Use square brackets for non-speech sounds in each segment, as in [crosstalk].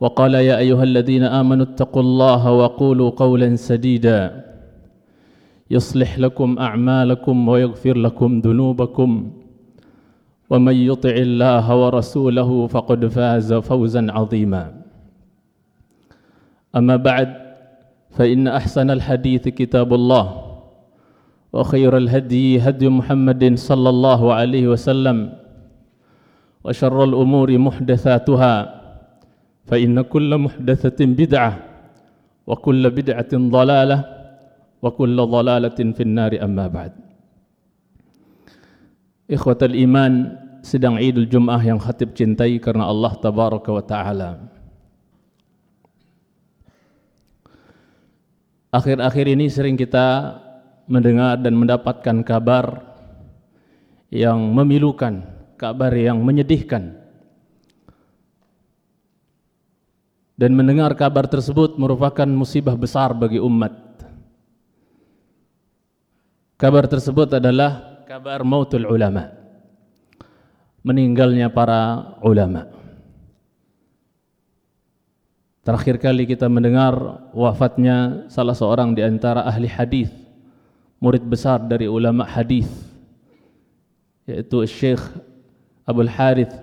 وقال يا أيها الذين آمنوا اتقوا الله وقولوا قولا سديدا. يصلح لكم أعمالكم ويغفر لكم ذنوبكم. ومن يطع الله ورسوله فقد فاز فوزا عظيما. أما بعد فإن أحسن الحديث كتاب الله وخير الهدي هدي محمد صلى الله عليه وسلم وشر الأمور محدثاتها فإن كل محدثة بدعة وكل بدعة ضلالة وكل ضلالة في النار أما بعد Ikhwatal iman sedang Idul Jum'ah yang khatib cintai karena Allah Tabaraka wa Ta'ala Akhir-akhir ini sering kita mendengar dan mendapatkan kabar yang memilukan, kabar yang menyedihkan Dan mendengar kabar tersebut merupakan musibah besar bagi umat. Kabar tersebut adalah kabar mautul ulama. Meninggalnya para ulama. Terakhir kali kita mendengar wafatnya salah seorang di antara ahli hadis, murid besar dari ulama hadis, yaitu Syekh Abdul Harith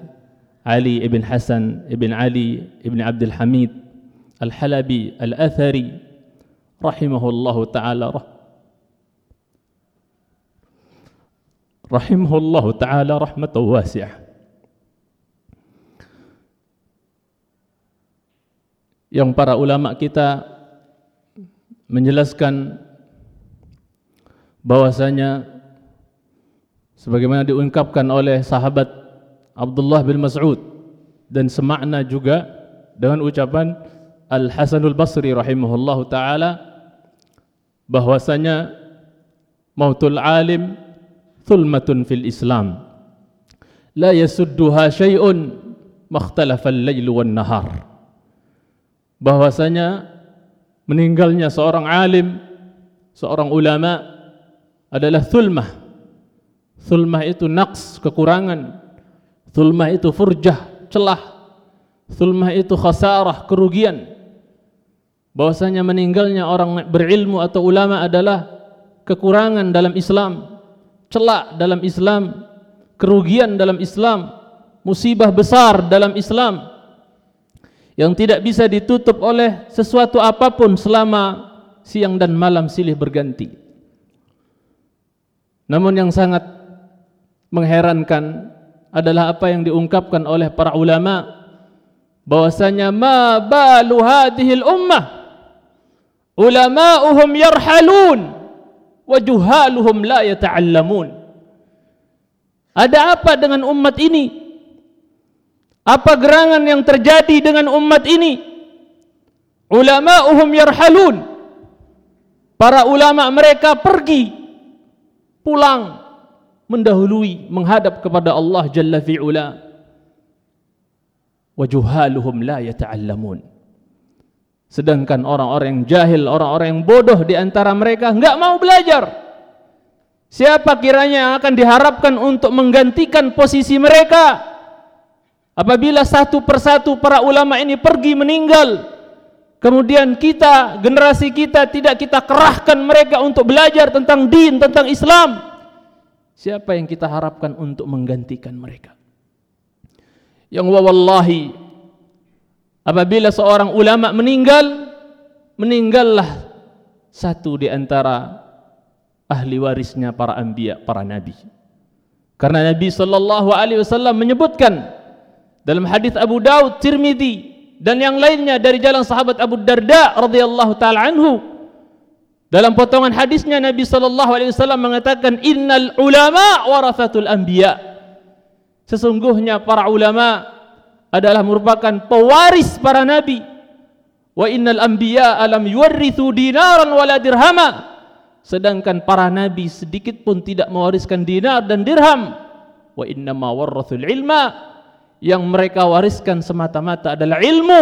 علي بن حسن بن علي بن عبد الحميد الحلبي الأثري رحمه الله تعالى رحمه الله تعالى رحمة واسعة yang para ulama kita menjelaskan bahwasanya sebagaimana diungkapkan oleh sahabat Abdullah bin Mas'ud. Dan semakna juga dengan ucapan Al Hasanul Basri rahimahullah taala bahwasanya mautul alim thulmatun fil Islam. La yasudduha syai'un makhtalafa al-lail wan nahar. Bahwasanya meninggalnya seorang alim seorang ulama adalah thulmah. Thulmah itu naqs kekurangan Zulmah itu furjah, celah. Zulmah itu khasarah, kerugian. Bahwasanya meninggalnya orang berilmu atau ulama adalah kekurangan dalam Islam, celak dalam Islam, kerugian dalam Islam, musibah besar dalam Islam yang tidak bisa ditutup oleh sesuatu apa pun selama siang dan malam silih berganti. Namun yang sangat mengherankan adalah apa yang diungkapkan oleh para ulama bahwasanya ma balu hadhil ummah. Ulama'uhum yarhalun wa juhaluhum la yata'allamun. Ada apa dengan umat ini? Apa gerangan yang terjadi dengan umat ini? Ulama'uhum yarhalun. Para ulama mereka pergi pulang mendahului menghadap kepada Allah Jalla fi'ula. Wa juhaluhum la yata'allamun. Sedangkan orang-orang yang jahil orang-orang yang bodoh di antara mereka enggak mau belajar. Siapa kiranya yang akan diharapkan untuk menggantikan posisi mereka? Apabila satu persatu para ulama ini pergi meninggal kemudian kita generasi kita tidak kita kerahkan mereka untuk belajar tentang din tentang Islam Siapa yang kita harapkan untuk menggantikan mereka? Yang wallahi apabila seorang ulama meninggal meninggallah satu di antara ahli warisnya para anbiya, para nabi. Karena Nabi sallallahu alaihi wasallam menyebutkan dalam hadis Abu Daud, Tirmizi dan yang lainnya dari jalan sahabat Abu Darda radhiyallahu taala anhu dalam potongan hadisnya Nabi sallallahu alaihi wasallam mengatakan innal ulama warathatul anbiya. Sesungguhnya para ulama adalah merupakan pewaris para nabi. Wa innal anbiya alam yuwarrithu dinaran wala dirhama. Sedangkan para nabi sedikit pun tidak mewariskan dinar dan dirham. Wa inna ma warrathul ilma. Yang mereka wariskan semata-mata adalah ilmu.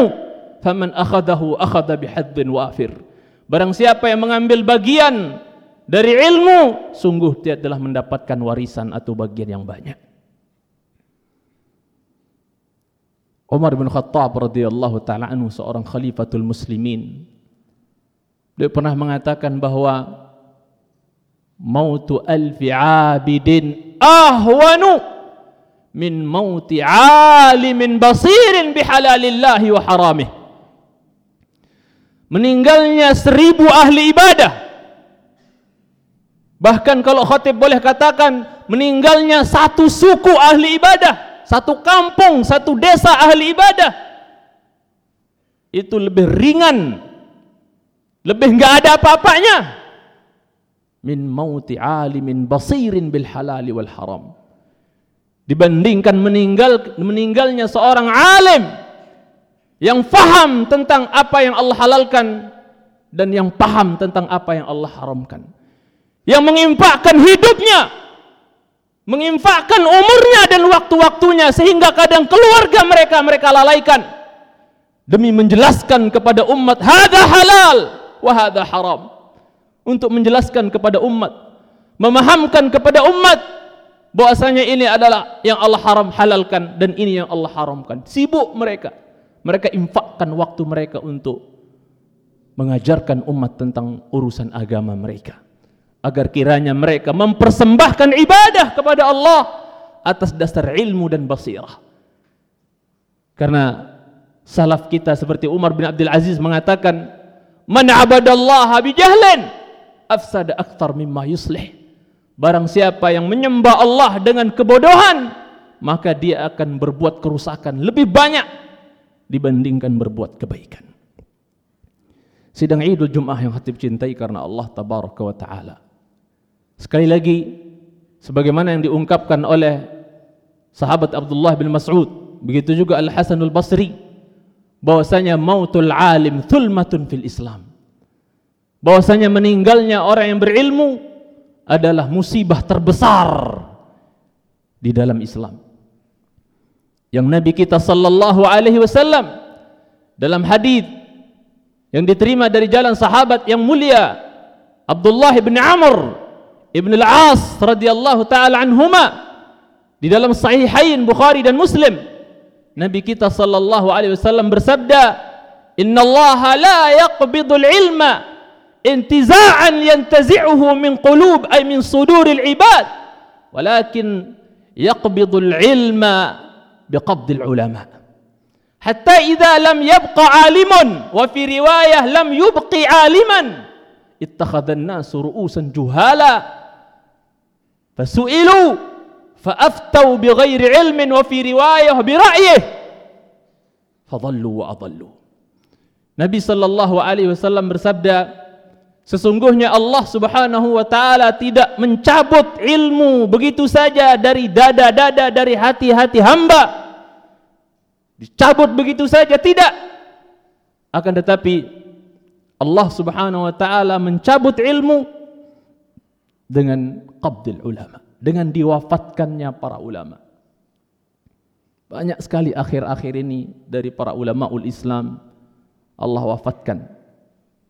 Faman akhadahu akhadha bihadzin wafir barang siapa yang mengambil bagian dari ilmu sungguh dia telah mendapatkan warisan atau bagian yang banyak. Umar bin Khattab radhiyallahu taala anhu seorang khalifatul muslimin dia pernah mengatakan bahwa mautu alfi abidin ahwanu min mauti alimin basirin bihalalillahi wa haramih meninggalnya seribu ahli ibadah. Bahkan kalau khatib boleh katakan meninggalnya satu suku ahli ibadah satu kampung, satu desa ahli ibadah. Itu lebih ringan lebih enggak ada apa-apanya. Min mauti alimin basirin bil halali wal haram. Dibandingkan meninggal meninggalnya seorang alim yang faham tentang apa yang Allah halalkan dan yang paham tentang apa yang Allah haramkan yang menginfakkan hidupnya menginfakkan umurnya dan waktu-waktunya sehingga kadang keluarga mereka mereka lalaikan demi menjelaskan kepada umat hadza halal wa hadza haram untuk menjelaskan kepada umat, memahamkan kepada umat bahwasanya ini adalah yang Allah haram halalkan dan ini yang Allah haramkan. Sibuk mereka. Mereka infakkan waktu mereka untuk mengajarkan umat tentang urusan agama mereka. Agar kiranya mereka mempersembahkan ibadah kepada Allah atas dasar ilmu dan basirah. Karena salaf kita seperti Umar bin Abdul Aziz mengatakan, "Man abadallaha bijahlin afsada akthar mimma yuslih. Barang siapa yang menyembah Allah dengan kebodohan, maka dia akan berbuat kerusakan lebih banyak dibandingkan berbuat kebaikan. Sidang Idul Jum'ah yang hatib cintai karena Allah tabaraka wa taala. Sekali lagi sebagaimana yang diungkapkan oleh sahabat Abdullah bin Mas'ud, begitu juga Al Hasanul Basri bahwasanya mautul alim thulmatun fil Islam bahwasanya meninggalnya orang yang berilmu adalah musibah terbesar di dalam Islam. Yang Nabi kita sallallahu alaihi wasallam dalam hadis yang diterima dari jalan sahabat yang mulia Abdullah bin Amr ibn al-As radhiyallahu taala anhuma di dalam sahihain Bukhari dan Muslim Nabi kita sallallahu alaihi wasallam bersabda Inna Allah la yaqbidul ilma intiza'an yantazi'uhu min qulub ay min suduril ibad walakin yaqbidul ilma biqabdil ulama hatta idza lam yabqa alimun wa riwayah lam yubqi aliman ittakhadhan nasu ru'usan juhala fasu'ilu faaftau bighairi ilmin wa riwayah bi wa Nabi sallallahu alaihi wasallam bersabda Sesungguhnya Allah Subhanahu wa taala tidak mencabut ilmu begitu saja dari dada-dada dari hati-hati hamba. Dicabut begitu saja tidak. Akan tetapi Allah Subhanahu wa taala mencabut ilmu dengan qabdil ulama, dengan diwafatkannya para ulama. Banyak sekali akhir-akhir ini dari para ulama ul Islam Allah wafatkan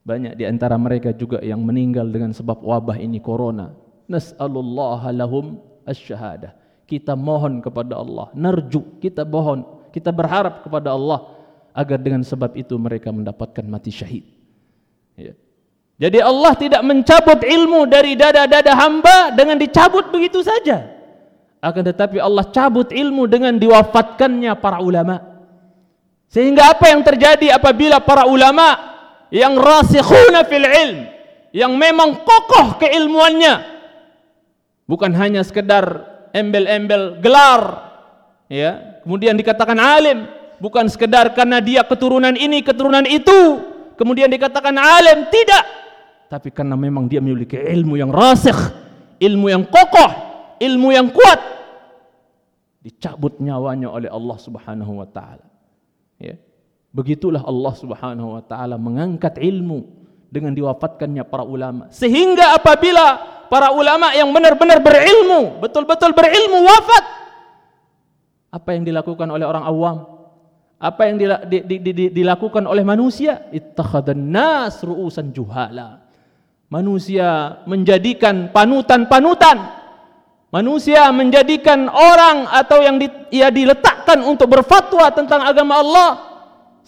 banyak di antara mereka juga yang meninggal dengan sebab wabah ini corona. Nas'alullah lahum asy-syahadah. Kita mohon kepada Allah, narju, kita mohon, kita berharap kepada Allah agar dengan sebab itu mereka mendapatkan mati syahid. Ya. Jadi Allah tidak mencabut ilmu dari dada-dada hamba dengan dicabut begitu saja. Akan tetapi Allah cabut ilmu dengan diwafatkannya para ulama. Sehingga apa yang terjadi apabila para ulama yang rasikhuna fil ilm, yang memang kokoh keilmuannya, bukan hanya sekedar embel-embel gelar, ya, kemudian dikatakan alim, bukan sekedar karena dia keturunan ini, keturunan itu, kemudian dikatakan alim, tidak, tapi karena memang dia memiliki ilmu yang rasikh, ilmu yang kokoh, ilmu yang kuat, dicabut nyawanya oleh Allah Subhanahu wa taala. Ya. Begitulah Allah Subhanahu wa taala mengangkat ilmu dengan diwafatkannya para ulama. Sehingga apabila para ulama yang benar-benar berilmu, betul-betul berilmu wafat, apa yang dilakukan oleh orang awam? Apa yang dilakukan oleh manusia? Ittakhadhan nas ru'usan juhala. Manusia menjadikan panutan-panutan. Manusia menjadikan orang atau yang di, ia diletakkan untuk berfatwa tentang agama Allah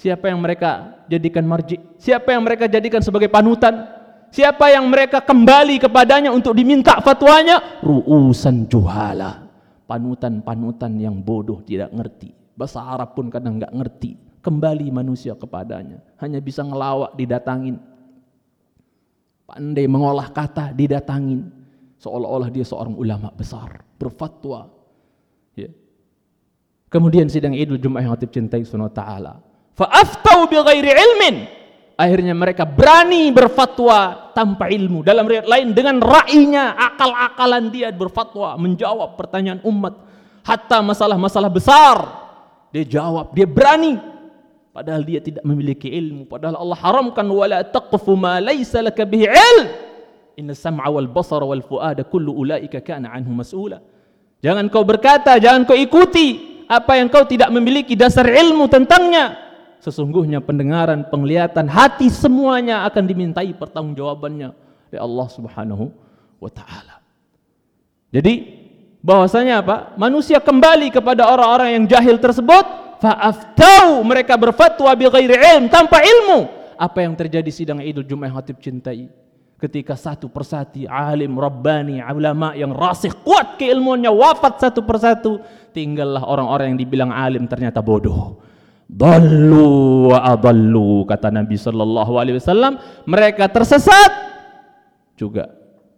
Siapa yang mereka jadikan marji? Siapa yang mereka jadikan sebagai panutan? Siapa yang mereka kembali kepadanya untuk diminta fatwanya? Ru'usan juhala. Panutan-panutan yang bodoh tidak ngerti. Bahasa Arab pun kadang nggak ngerti. Kembali manusia kepadanya. Hanya bisa ngelawak didatangin. Pandai mengolah kata didatangin. Seolah-olah dia seorang ulama besar. Berfatwa. Ya. Kemudian sidang idul Jumat yang hatib cintai sunnah ta'ala Fa'aftau bi ghairi ilmin. Akhirnya mereka berani berfatwa tanpa ilmu. Dalam riwayat lain dengan ra'inya, akal-akalan dia berfatwa, menjawab pertanyaan umat. Hatta masalah-masalah besar. Dia jawab, dia berani. Padahal dia tidak memiliki ilmu. Padahal Allah haramkan wala taqfu ma laysa laka bihi ilm. Inna sam'a wal basara wal fuada kullu ulaika kana anhu mas'ula. Jangan kau berkata, jangan kau ikuti apa yang kau tidak memiliki dasar ilmu tentangnya. Sesungguhnya pendengaran, penglihatan, hati semuanya akan dimintai pertanggungjawabannya oleh Allah Subhanahu wa taala. Jadi bahwasanya apa? Manusia kembali kepada orang-orang yang jahil tersebut, fa'aftau mereka berfatwa bi ghairi ilm, tanpa ilmu. Apa yang terjadi sidang Idul Jumat hatib cintai? Ketika satu persatu alim rabbani, ulama yang rasih kuat keilmuannya wafat satu persatu, tinggallah orang-orang yang dibilang alim ternyata bodoh Dallu wa adallu kata Nabi sallallahu alaihi wasallam, mereka tersesat juga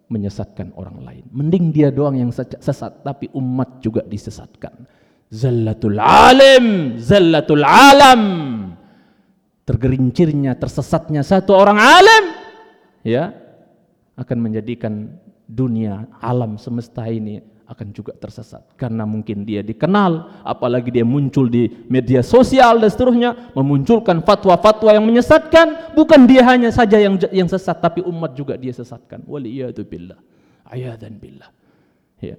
menyesatkan orang lain. Mending dia doang yang sesat tapi umat juga disesatkan. Zallatul alim, zallatul alam. Tergerincirnya, tersesatnya satu orang alim ya akan menjadikan dunia alam semesta ini akan juga tersesat. Karena mungkin dia dikenal apalagi dia muncul di media sosial dan seterusnya memunculkan fatwa-fatwa yang menyesatkan. Bukan dia hanya saja yang yang sesat tapi umat juga dia sesatkan. Waliyadu billah. Ayadan billah. Ya.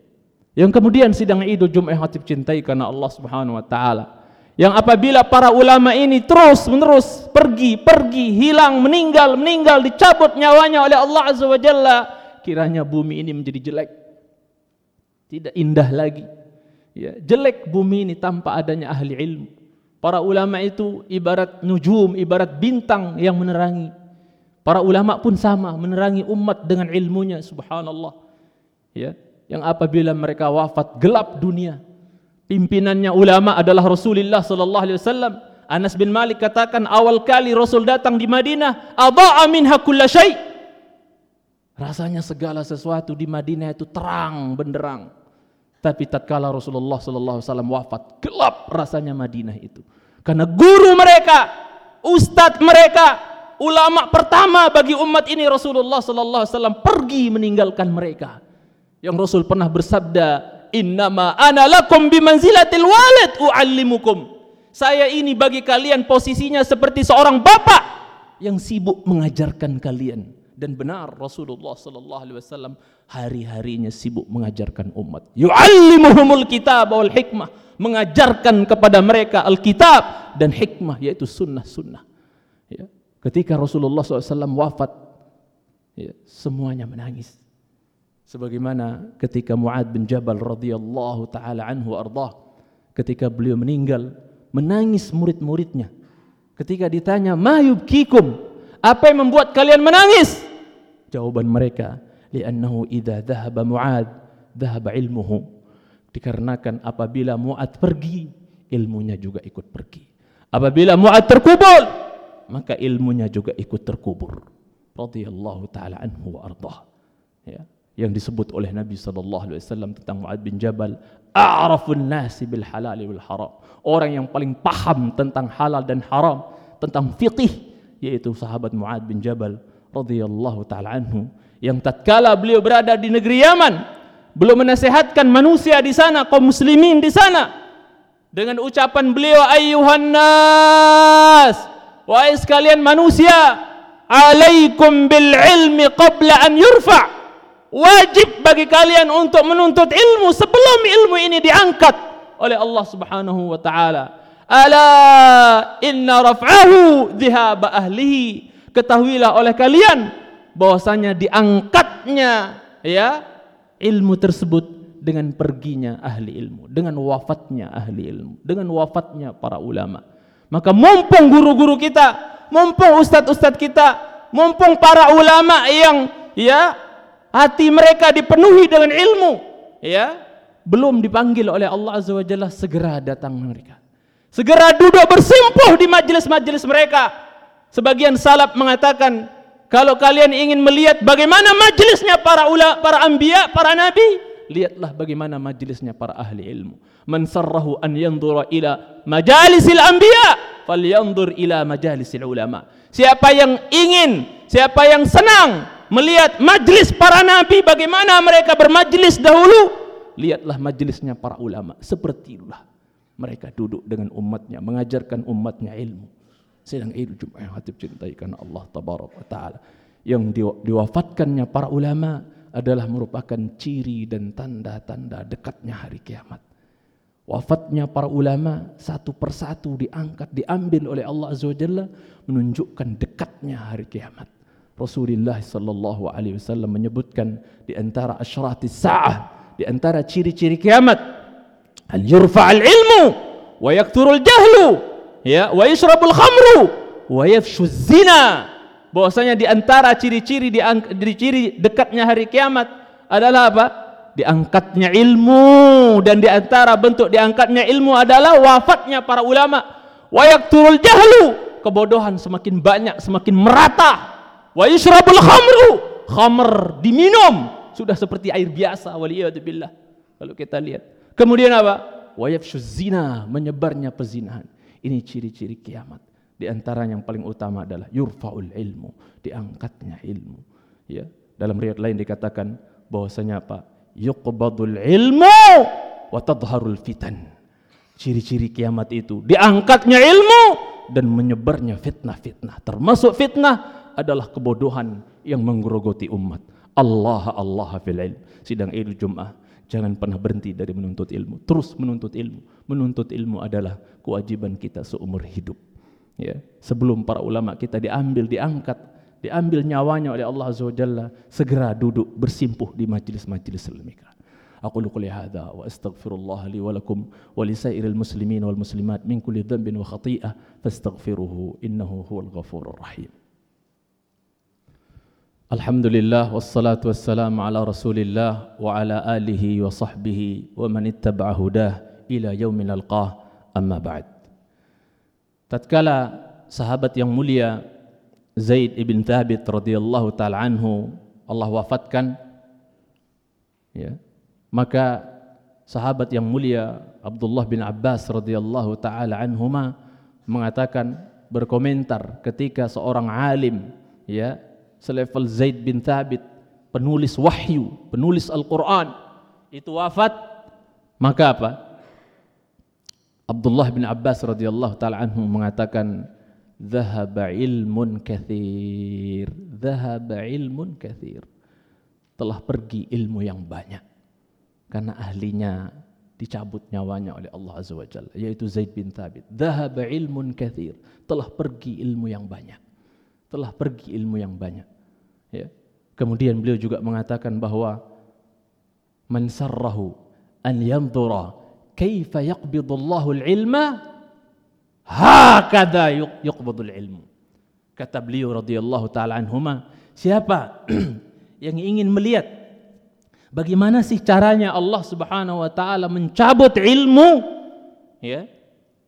Yang kemudian sidang Idul Jumat hatib cintai karena Allah Subhanahu wa taala. Yang apabila para ulama ini terus menerus pergi pergi hilang meninggal meninggal dicabut nyawanya oleh Allah Azza wa Jalla kiranya bumi ini menjadi jelek tidak indah lagi. Ya, jelek bumi ini tanpa adanya ahli ilmu. Para ulama itu ibarat nujum, ibarat bintang yang menerangi. Para ulama pun sama, menerangi umat dengan ilmunya, subhanallah. Ya, yang apabila mereka wafat gelap dunia. Pimpinannya ulama adalah Rasulullah sallallahu alaihi wasallam. Anas bin Malik katakan awal kali Rasul datang di Madinah, adha'a minha kullasyai'. Rasanya segala sesuatu di Madinah itu terang benderang. Tapi tatkala Rasulullah sallallahu alaihi wasallam wafat, gelap rasanya Madinah itu. Karena guru mereka, ustadz mereka, ulama pertama bagi umat ini Rasulullah sallallahu alaihi wasallam pergi meninggalkan mereka. Yang Rasul pernah bersabda, "Innama ana lakum bimanzilatil walid uallimukum." Saya ini bagi kalian posisinya seperti seorang bapak yang sibuk mengajarkan kalian dan benar Rasulullah sallallahu alaihi wasallam hari-harinya sibuk mengajarkan umat. Yu'allimuhumul kitab wal hikmah, mengajarkan kepada mereka Alkitab dan hikmah yaitu sunnah-sunnah. Ya. Ketika Rasulullah SAW wafat, ya, semuanya menangis. Sebagaimana ketika Muad bin Jabal radhiyallahu taala anhu ardah, ketika beliau meninggal, menangis murid-muridnya. Ketika ditanya, "Ma yubkikum?" Apa yang membuat kalian menangis? Jawaban mereka, li'annahu idza dhahaba Mu'ad, dhahaba ilmuhu. Dikarenakan apabila Mu'ad pergi, ilmunya juga ikut pergi. Apabila Mu'ad terkubur, maka ilmunya juga ikut terkubur. Radhiyallahu taala anhu wa ardah. Ya, yang disebut oleh Nabi sallallahu alaihi wasallam tentang Mu'ad bin Jabal, a'rafun nasi bil halal wal haram. Orang yang paling paham tentang halal dan haram, tentang fiqih yaitu sahabat Mu'ad bin Jabal radhiyallahu taala anhu yang tatkala beliau berada di negeri Yaman, belum menasehatkan manusia di sana, kaum muslimin di sana, dengan ucapan beliau ayyuhan nas wahai sekalian manusia alaikum bil ilmi qabla an yurfa wajib bagi kalian untuk menuntut ilmu sebelum ilmu ini diangkat oleh Allah Subhanahu wa taala. Ala inna raf'ahu dhihab ahlihi ketahuilah oleh kalian bahwasanya diangkatnya ya ilmu tersebut dengan perginya ahli ilmu, dengan wafatnya ahli ilmu, dengan wafatnya para ulama. Maka mumpung guru-guru kita, mumpung ustadz-ustadz kita, mumpung para ulama yang ya hati mereka dipenuhi dengan ilmu, ya belum dipanggil oleh Allah Azza wa Jalla segera datang mereka. Segera duduk bersimpuh di majelis-majelis mereka. Sebagian salaf mengatakan, kalau kalian ingin melihat bagaimana majelisnya para ulama, para anbiya, para nabi, lihatlah bagaimana majlisnya para ahli ilmu. Man sarrahu an yanzura ila majalisil anbiya falyanzur ila majalisil ulama. Siapa yang ingin siapa yang senang melihat majlis para nabi bagaimana mereka bermajlis dahulu lihatlah majlisnya para ulama. Seperti itulah mereka duduk dengan umatnya mengajarkan umatnya ilmu sedang itu Jumat yang hati cintai karena Allah tabaraka taala yang diwafatkannya para ulama adalah merupakan ciri dan tanda-tanda dekatnya hari kiamat. Wafatnya para ulama satu persatu diangkat, diambil oleh Allah Azza wa Jalla menunjukkan dekatnya hari kiamat. Rasulullah sallallahu alaihi wasallam menyebutkan di antara asyratis sa'ah, di antara ciri-ciri kiamat, al yurfa'al ilmu wa yakthurul jahlu, ya, wa yashrabul khamru wa yafshu zina bahwasanya di antara ciri-ciri di ciri dekatnya hari kiamat adalah apa? Diangkatnya ilmu dan di antara bentuk diangkatnya ilmu adalah wafatnya para ulama. Wa yakturul jahlu, kebodohan semakin banyak, semakin merata. Wa yushrabul khamru, khamr diminum sudah seperti air biasa waliyadzubillah. Kalau kita lihat. Kemudian apa? Wa yafshuz zina, menyebarnya pezinahan. Ini ciri-ciri kiamat. Di antara yang paling utama adalah yurfaul ilmu, diangkatnya ilmu. Ya, dalam riwayat lain dikatakan bahwasanya apa? Yuqbadul ilmu wa tadharul fitan. Ciri-ciri kiamat itu diangkatnya ilmu dan menyebarnya fitnah-fitnah. Termasuk fitnah adalah kebodohan yang menggerogoti umat. Allah Allah fil ilm. Sidang Idul Jumat Jangan pernah berhenti dari menuntut ilmu. Terus menuntut ilmu. Menuntut ilmu adalah kewajiban kita seumur hidup ya sebelum para ulama kita diambil diangkat diambil nyawanya oleh Allah Azza wa Jalla segera duduk bersimpuh di majlis-majlis demikian أقول قولي هذا وأستغفر الله لي ولكم ولسائر المسلمين والمسلمات من كل ذنب وخطيئة فاستغفروه إنه هو الغفور الرحيم Alhamdulillah wassalatu wassalamu ala Rasulillah wa ala alihi wa sahbihi wa man ittaba'a hudah ila yaumil alqah amma ba'd. Tatkala sahabat yang mulia Zaid ibn Thabit radhiyallahu taala anhu Allah wafatkan ya maka sahabat yang mulia Abdullah bin Abbas radhiyallahu taala anhuma mengatakan berkomentar ketika seorang alim ya selevel Zaid bin Thabit penulis wahyu penulis Al-Qur'an itu wafat. Maka apa? Abdullah bin Abbas radhiyallahu taala anhu mengatakan dhahaba ilmun kathir dhahaba ilmun kathir. Telah pergi ilmu yang banyak. Karena ahlinya dicabut nyawanya oleh Allah azza wajalla yaitu Zaid bin Thabit. Dhahaba ilmun kathir. Telah pergi ilmu yang banyak. Telah pergi ilmu yang banyak ya. Kemudian beliau juga mengatakan bahwa man sarrahu an yanzura kaifa yaqbidullahu al-ilma hakadha yuqbidul ilmu. Kata beliau radhiyallahu taala anhuma siapa [clears throat] yang ingin melihat bagaimana sih caranya Allah Subhanahu wa taala mencabut ilmu ya?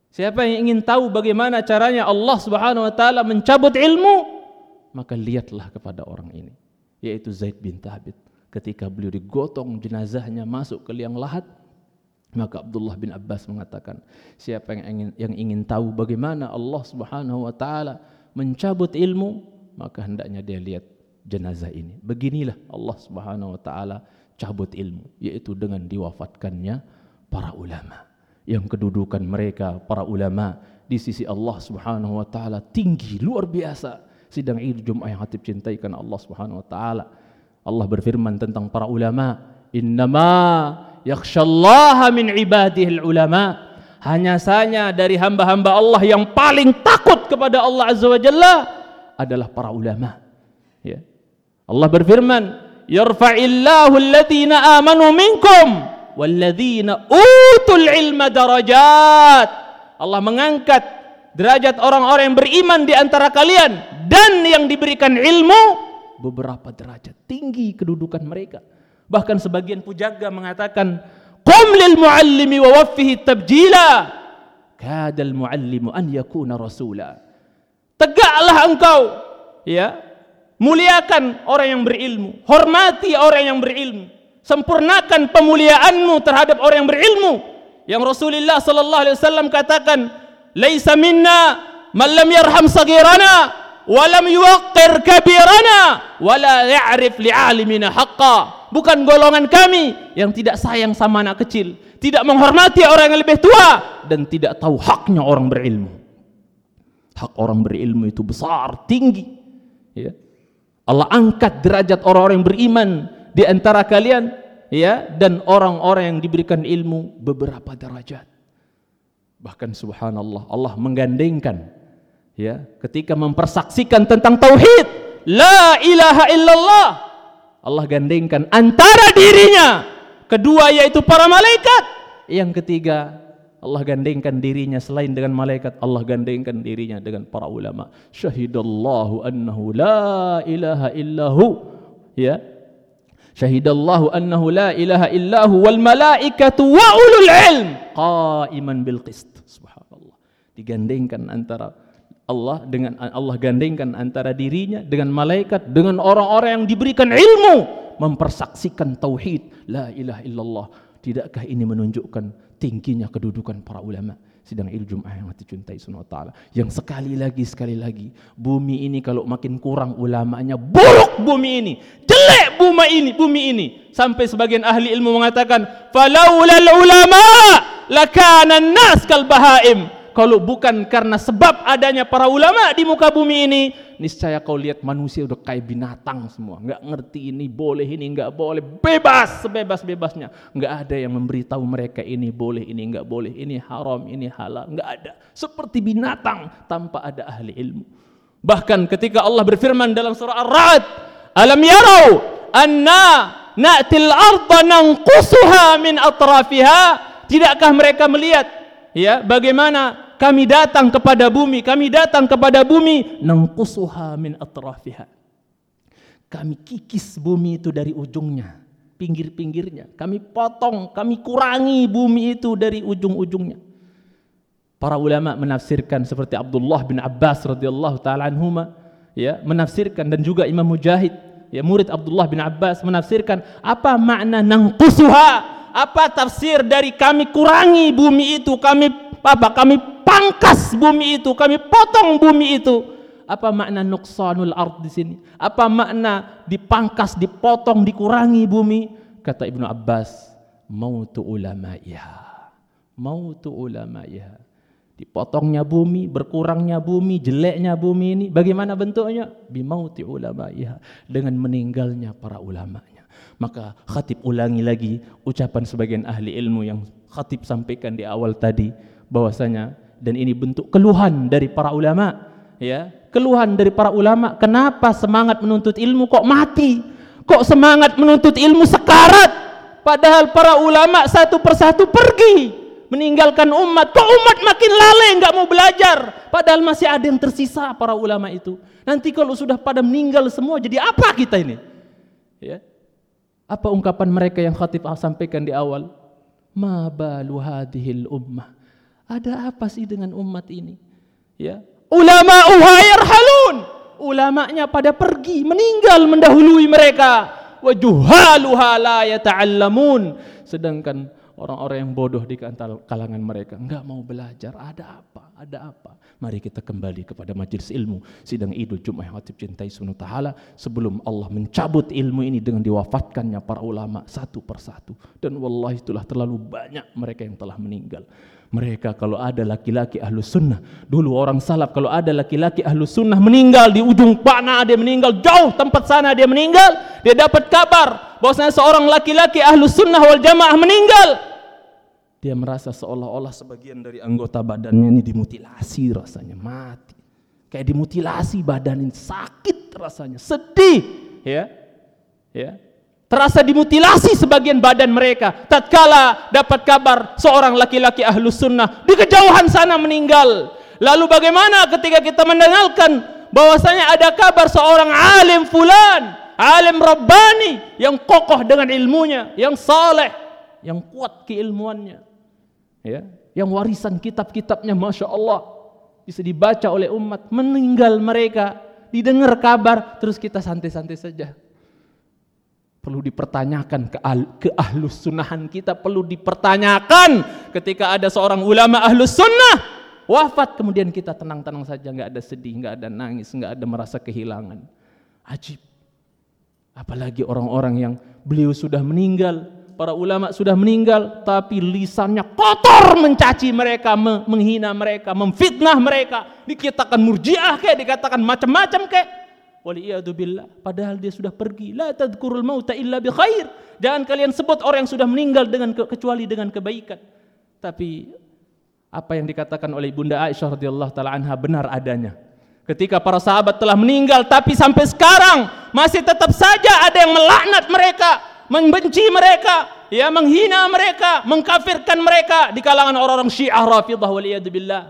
Siapa yang ingin tahu bagaimana caranya Allah Subhanahu wa taala mencabut ilmu, maka lihatlah kepada orang ini, yaitu Zaid bin Thabit. Ketika beliau digotong jenazahnya masuk ke liang lahat, maka Abdullah bin Abbas mengatakan, siapa yang ingin yang ingin tahu bagaimana Allah Subhanahu wa taala mencabut ilmu, maka hendaknya dia lihat jenazah ini. Beginilah Allah Subhanahu wa taala cabut ilmu, yaitu dengan diwafatkannya para ulama. Yang kedudukan mereka para ulama di sisi Allah Subhanahu wa taala tinggi luar biasa. Sidang Id Jumat yang hatib cintai karena Allah Subhanahu wa taala. Allah berfirman tentang para ulama, "Innama yakhshallaha min ibadihi ulama. Hanya saja dari hamba-hamba Allah yang paling takut kepada Allah Azza wa Jalla adalah para ulama. Ya. Allah berfirman yarfa'illahu alladhina amanu minkum walladhina utul ilma darajat. Allah mengangkat derajat orang-orang yang beriman di antara kalian dan yang diberikan ilmu beberapa derajat tinggi kedudukan mereka Bahkan sebagian pujaga mengatakan, "Qum lil muallimi wa waffihi tabjila." Kadal muallimu an yakuna rasula. Tegaklah engkau, ya. Muliakan orang yang berilmu, hormati orang yang berilmu, sempurnakan pemuliaanmu terhadap orang yang berilmu. Yang Rasulullah sallallahu alaihi wasallam katakan, "Laisa minna man lam yarham sagirana wa lam yuwaqqir kabirana wa la ya'rif li'alimina haqqan." bukan golongan kami yang tidak sayang sama anak kecil, tidak menghormati orang yang lebih tua dan tidak tahu haknya orang berilmu. Hak orang berilmu itu besar, tinggi. Ya. Allah angkat derajat orang-orang yang beriman di antara kalian ya dan orang-orang yang diberikan ilmu beberapa derajat. Bahkan subhanallah Allah menggandengkan ya ketika mempersaksikan tentang tauhid. La ilaha illallah. Allah gandengkan antara dirinya kedua yaitu para malaikat. Yang ketiga Allah gandengkan dirinya selain dengan malaikat Allah gandengkan dirinya dengan para ulama. Syahidallahu annahu la ilaha illahu ya syahidallahu annahu la ilaha illahu wal malaikatu wa ulul ilm. Qaiman bil qist. Subhanallah. Digandengkan antara Allah dengan Allah gandengkan antara dirinya dengan malaikat dengan orang-orang yang diberikan ilmu mempersaksikan tauhid. La ilaha illallah. Tidakkah ini menunjukkan tingginya kedudukan para ulama sidang il Jumat yang hati cintai sunat ta'ala. Yang sekali lagi sekali lagi bumi ini kalau makin kurang ulamanya buruk bumi ini. Jelek bumi ini bumi ini. Sampai sebagian ahli ilmu mengatakan ulama lakana nas kal bahaim kalau bukan karena sebab adanya para ulama di muka bumi ini, niscaya kau lihat manusia udah kayak binatang semua, nggak ngerti ini boleh ini nggak boleh, bebas sebebas bebasnya, nggak ada yang memberitahu mereka ini boleh ini nggak boleh, ini haram ini halal, nggak ada, seperti binatang tanpa ada ahli ilmu. Bahkan ketika Allah berfirman dalam surah Ar-Ra'd, alam yarau anna na'til arda nanqusuha min atrafiha, tidakkah mereka melihat ya bagaimana kami datang kepada bumi, kami datang kepada bumi, nangkusuha min atrafiha. Kami kikis bumi itu dari ujungnya, pinggir-pinggirnya. Kami potong, kami kurangi bumi itu dari ujung-ujungnya. Para ulama menafsirkan seperti Abdullah bin Abbas radhiyallahu taala anhuma, ya, menafsirkan dan juga Imam Mujahid, ya murid Abdullah bin Abbas menafsirkan apa makna nangkusuha? Apa tafsir dari kami kurangi bumi itu, kami apa? Kami pangkas bumi itu, kami potong bumi itu. Apa makna nuksanul ard di sini? Apa makna dipangkas, dipotong, dikurangi bumi? Kata Ibnu Abbas, mautu ulamaiha. Mautu ulamaiha. Dipotongnya bumi, berkurangnya bumi, jeleknya bumi ini. Bagaimana bentuknya? Bimauti ulamaiha. Dengan meninggalnya para ulamanya. Maka khatib ulangi lagi ucapan sebagian ahli ilmu yang khatib sampaikan di awal tadi bahwasanya dan ini bentuk keluhan dari para ulama ya. Keluhan dari para ulama kenapa semangat menuntut ilmu kok mati? Kok semangat menuntut ilmu sekarat? Padahal para ulama satu persatu pergi meninggalkan umat. Kok umat makin lalai nggak mau belajar? Padahal masih ada yang tersisa para ulama itu. Nanti kalau sudah pada meninggal semua jadi apa kita ini? Ya. Apa ungkapan mereka yang khatib sampaikan di awal? Ma balu hadhil ummah Ada apa sih dengan umat ini? Ya. Ulama halun. Ulamanya pada pergi, meninggal mendahului mereka. Wa juhaluha la yata'allamun. Sedangkan orang-orang yang bodoh di kalangan mereka enggak mau belajar. Ada apa? Ada apa? Mari kita kembali kepada majelis ilmu sidang Idul Jumat Hatib cintai Subhanahu taala sebelum Allah mencabut ilmu ini dengan diwafatkannya para ulama satu persatu dan wallahi itulah terlalu banyak mereka yang telah meninggal. Mereka kalau ada laki-laki ahlu sunnah Dulu orang salaf kalau ada laki-laki ahlu sunnah meninggal Di ujung panah dia meninggal Jauh tempat sana dia meninggal Dia dapat kabar bahwasanya seorang laki-laki ahlu sunnah wal jamaah meninggal. Dia merasa seolah-olah sebagian dari anggota badannya ini dimutilasi rasanya mati. Kayak dimutilasi badan ini sakit rasanya sedih ya. Ya terasa dimutilasi sebagian badan mereka. Tatkala dapat kabar seorang laki-laki ahlu sunnah di kejauhan sana meninggal. Lalu bagaimana ketika kita mendengarkan bahwasanya ada kabar seorang alim fulan alim rabbani yang kokoh dengan ilmunya yang saleh yang kuat keilmuannya. Ya yang warisan kitab-kitabnya masya Allah bisa dibaca oleh umat meninggal mereka didengar kabar terus kita santai-santai saja perlu dipertanyakan ke, al, ke ahlus sunnahan kita perlu dipertanyakan. Ketika ada seorang ulama ahlus sunnah wafat kemudian kita tenang-tenang saja nggak ada sedih nggak ada nangis nggak ada merasa kehilangan. Ajib. Apalagi orang-orang yang beliau sudah meninggal para ulama sudah meninggal tapi lisannya kotor mencaci mereka, menghina mereka, memfitnah mereka, dikatakan murjiah kayak dikatakan macam-macam kayak billah. Padahal dia sudah pergi. La tadkurul mauta illa bi khair. Jangan kalian sebut orang yang sudah meninggal dengan kecuali dengan kebaikan. Tapi apa yang dikatakan oleh Bunda Aisyah radhiyallahu taala anha benar adanya. Ketika para sahabat telah meninggal tapi sampai sekarang masih tetap saja ada yang melaknat mereka membenci mereka, ya menghina mereka, mengkafirkan mereka di kalangan orang-orang Syiah Rafidah waliyadzubillah.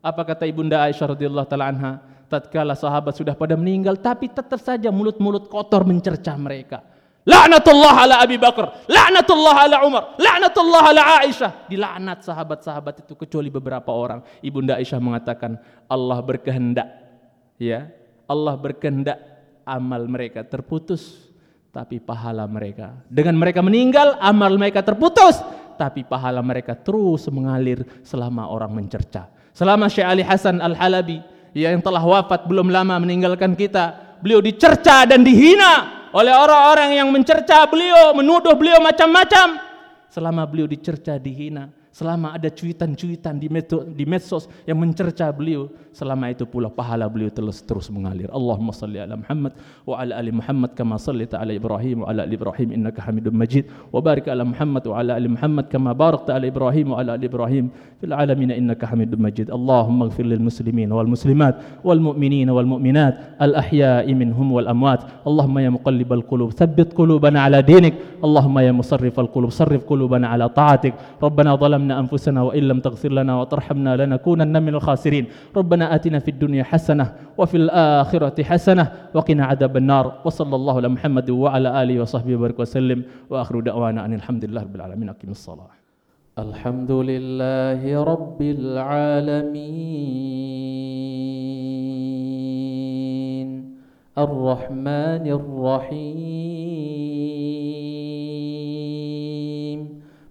Apa kata Ibunda Aisyah radhiyallahu taala anha? Tatkala sahabat sudah pada meninggal tapi tetap saja mulut-mulut kotor mencerca mereka. Laknatullah ala Abi Bakar, laknatullah ala Umar, laknatullah ala Aisyah. Dilaknat sahabat-sahabat itu kecuali beberapa orang. Ibunda Aisyah mengatakan Allah berkehendak ya, Allah berkehendak amal mereka terputus tapi pahala mereka. Dengan mereka meninggal, amal mereka terputus, tapi pahala mereka terus mengalir selama orang mencerca. Selama Syekh Ali Hasan Al-Halabi yang telah wafat belum lama meninggalkan kita, beliau dicerca dan dihina oleh orang-orang yang mencerca beliau, menuduh beliau macam-macam. Selama beliau dicerca, dihina, selama ada cuitan-cuitan di, di medsos yang mencerca beliau selama itu pula pahala beliau terus terus mengalir Allahumma salli ala Muhammad wa ala ali Muhammad kama sallaita ala Ibrahim wa ala ali Ibrahim innaka Hamidum Majid wa barik ala Muhammad wa ala ali Muhammad kama barakta ala Ibrahim wa ala ali Ibrahim fil alamin innaka Hamidum Majid Allahumma ighfir lil muslimin wal muslimat wal mu'minin wal mu'minat al ahya'i minhum wal amwat Allahumma ya muqallibal qulub thabbit qulubana ala dinik Allahumma ya musarrifal qulub sarrif qulubana ala ta'atik Rabbana ظلمنا ظلمنا أنفسنا وإن لم تغفر لنا وترحمنا لنكونن من الخاسرين. ربنا آتنا في الدنيا حسنة وفي الآخرة حسنة وقنا عذاب النار. وصلى الله على محمد وعلى آله وصحبه وبارك وسلم. وآخر دعوانا أن الحمد لله رب العالمين. أقيم الصلاة. الحمد لله رب العالمين. الرحمن الرحيم.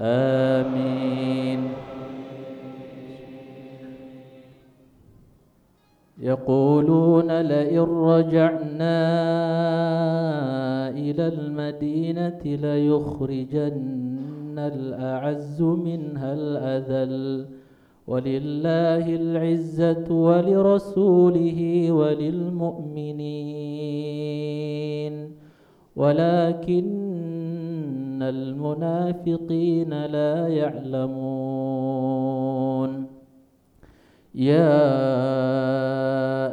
آمين. يقولون لئن رجعنا إلى المدينة ليخرجن الأعز منها الأذل ولله العزة ولرسوله وللمؤمنين. ولكن إن المنافقين لا يعلمون. يا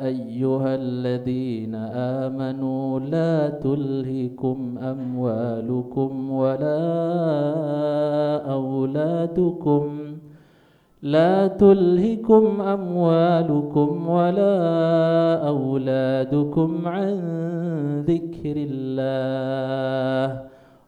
أيها الذين آمنوا لا تلهكم أموالكم ولا أولادكم. لا تلهكم أموالكم ولا أولادكم عن ذكر الله.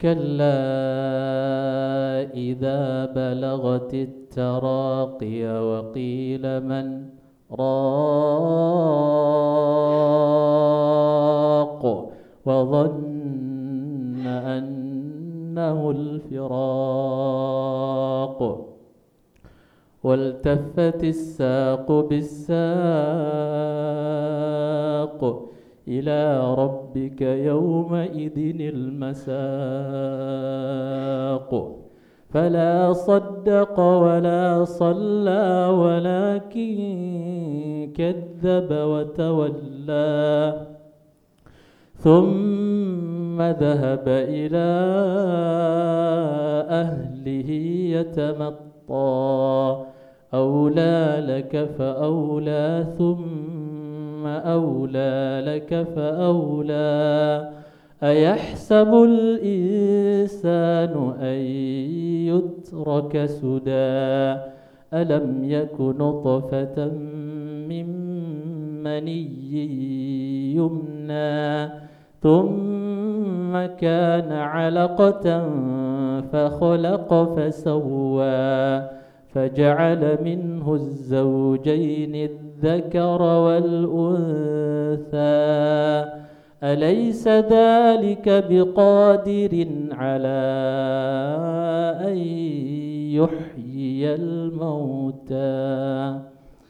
كلا إذا بلغت التراقي وقيل من راق وظن أنه الفراق والتفت الساق بالساق إلى ربك يومئذ المساق. فلا صدق ولا صلى ولكن كذب وتولى. ثم ذهب إلى أهله يتمطى. أولى لك فأولى ثم أولى لك فأولى. أيحسب الإنسان أن يترك سدى؟ ألم يك نطفة من مني يمنى؟ ثم كان علقة فخلق فسوى فجعل منه الزوجين الذكر والأنثى. أليس ذلك بقادر على أن يحيي الموتى؟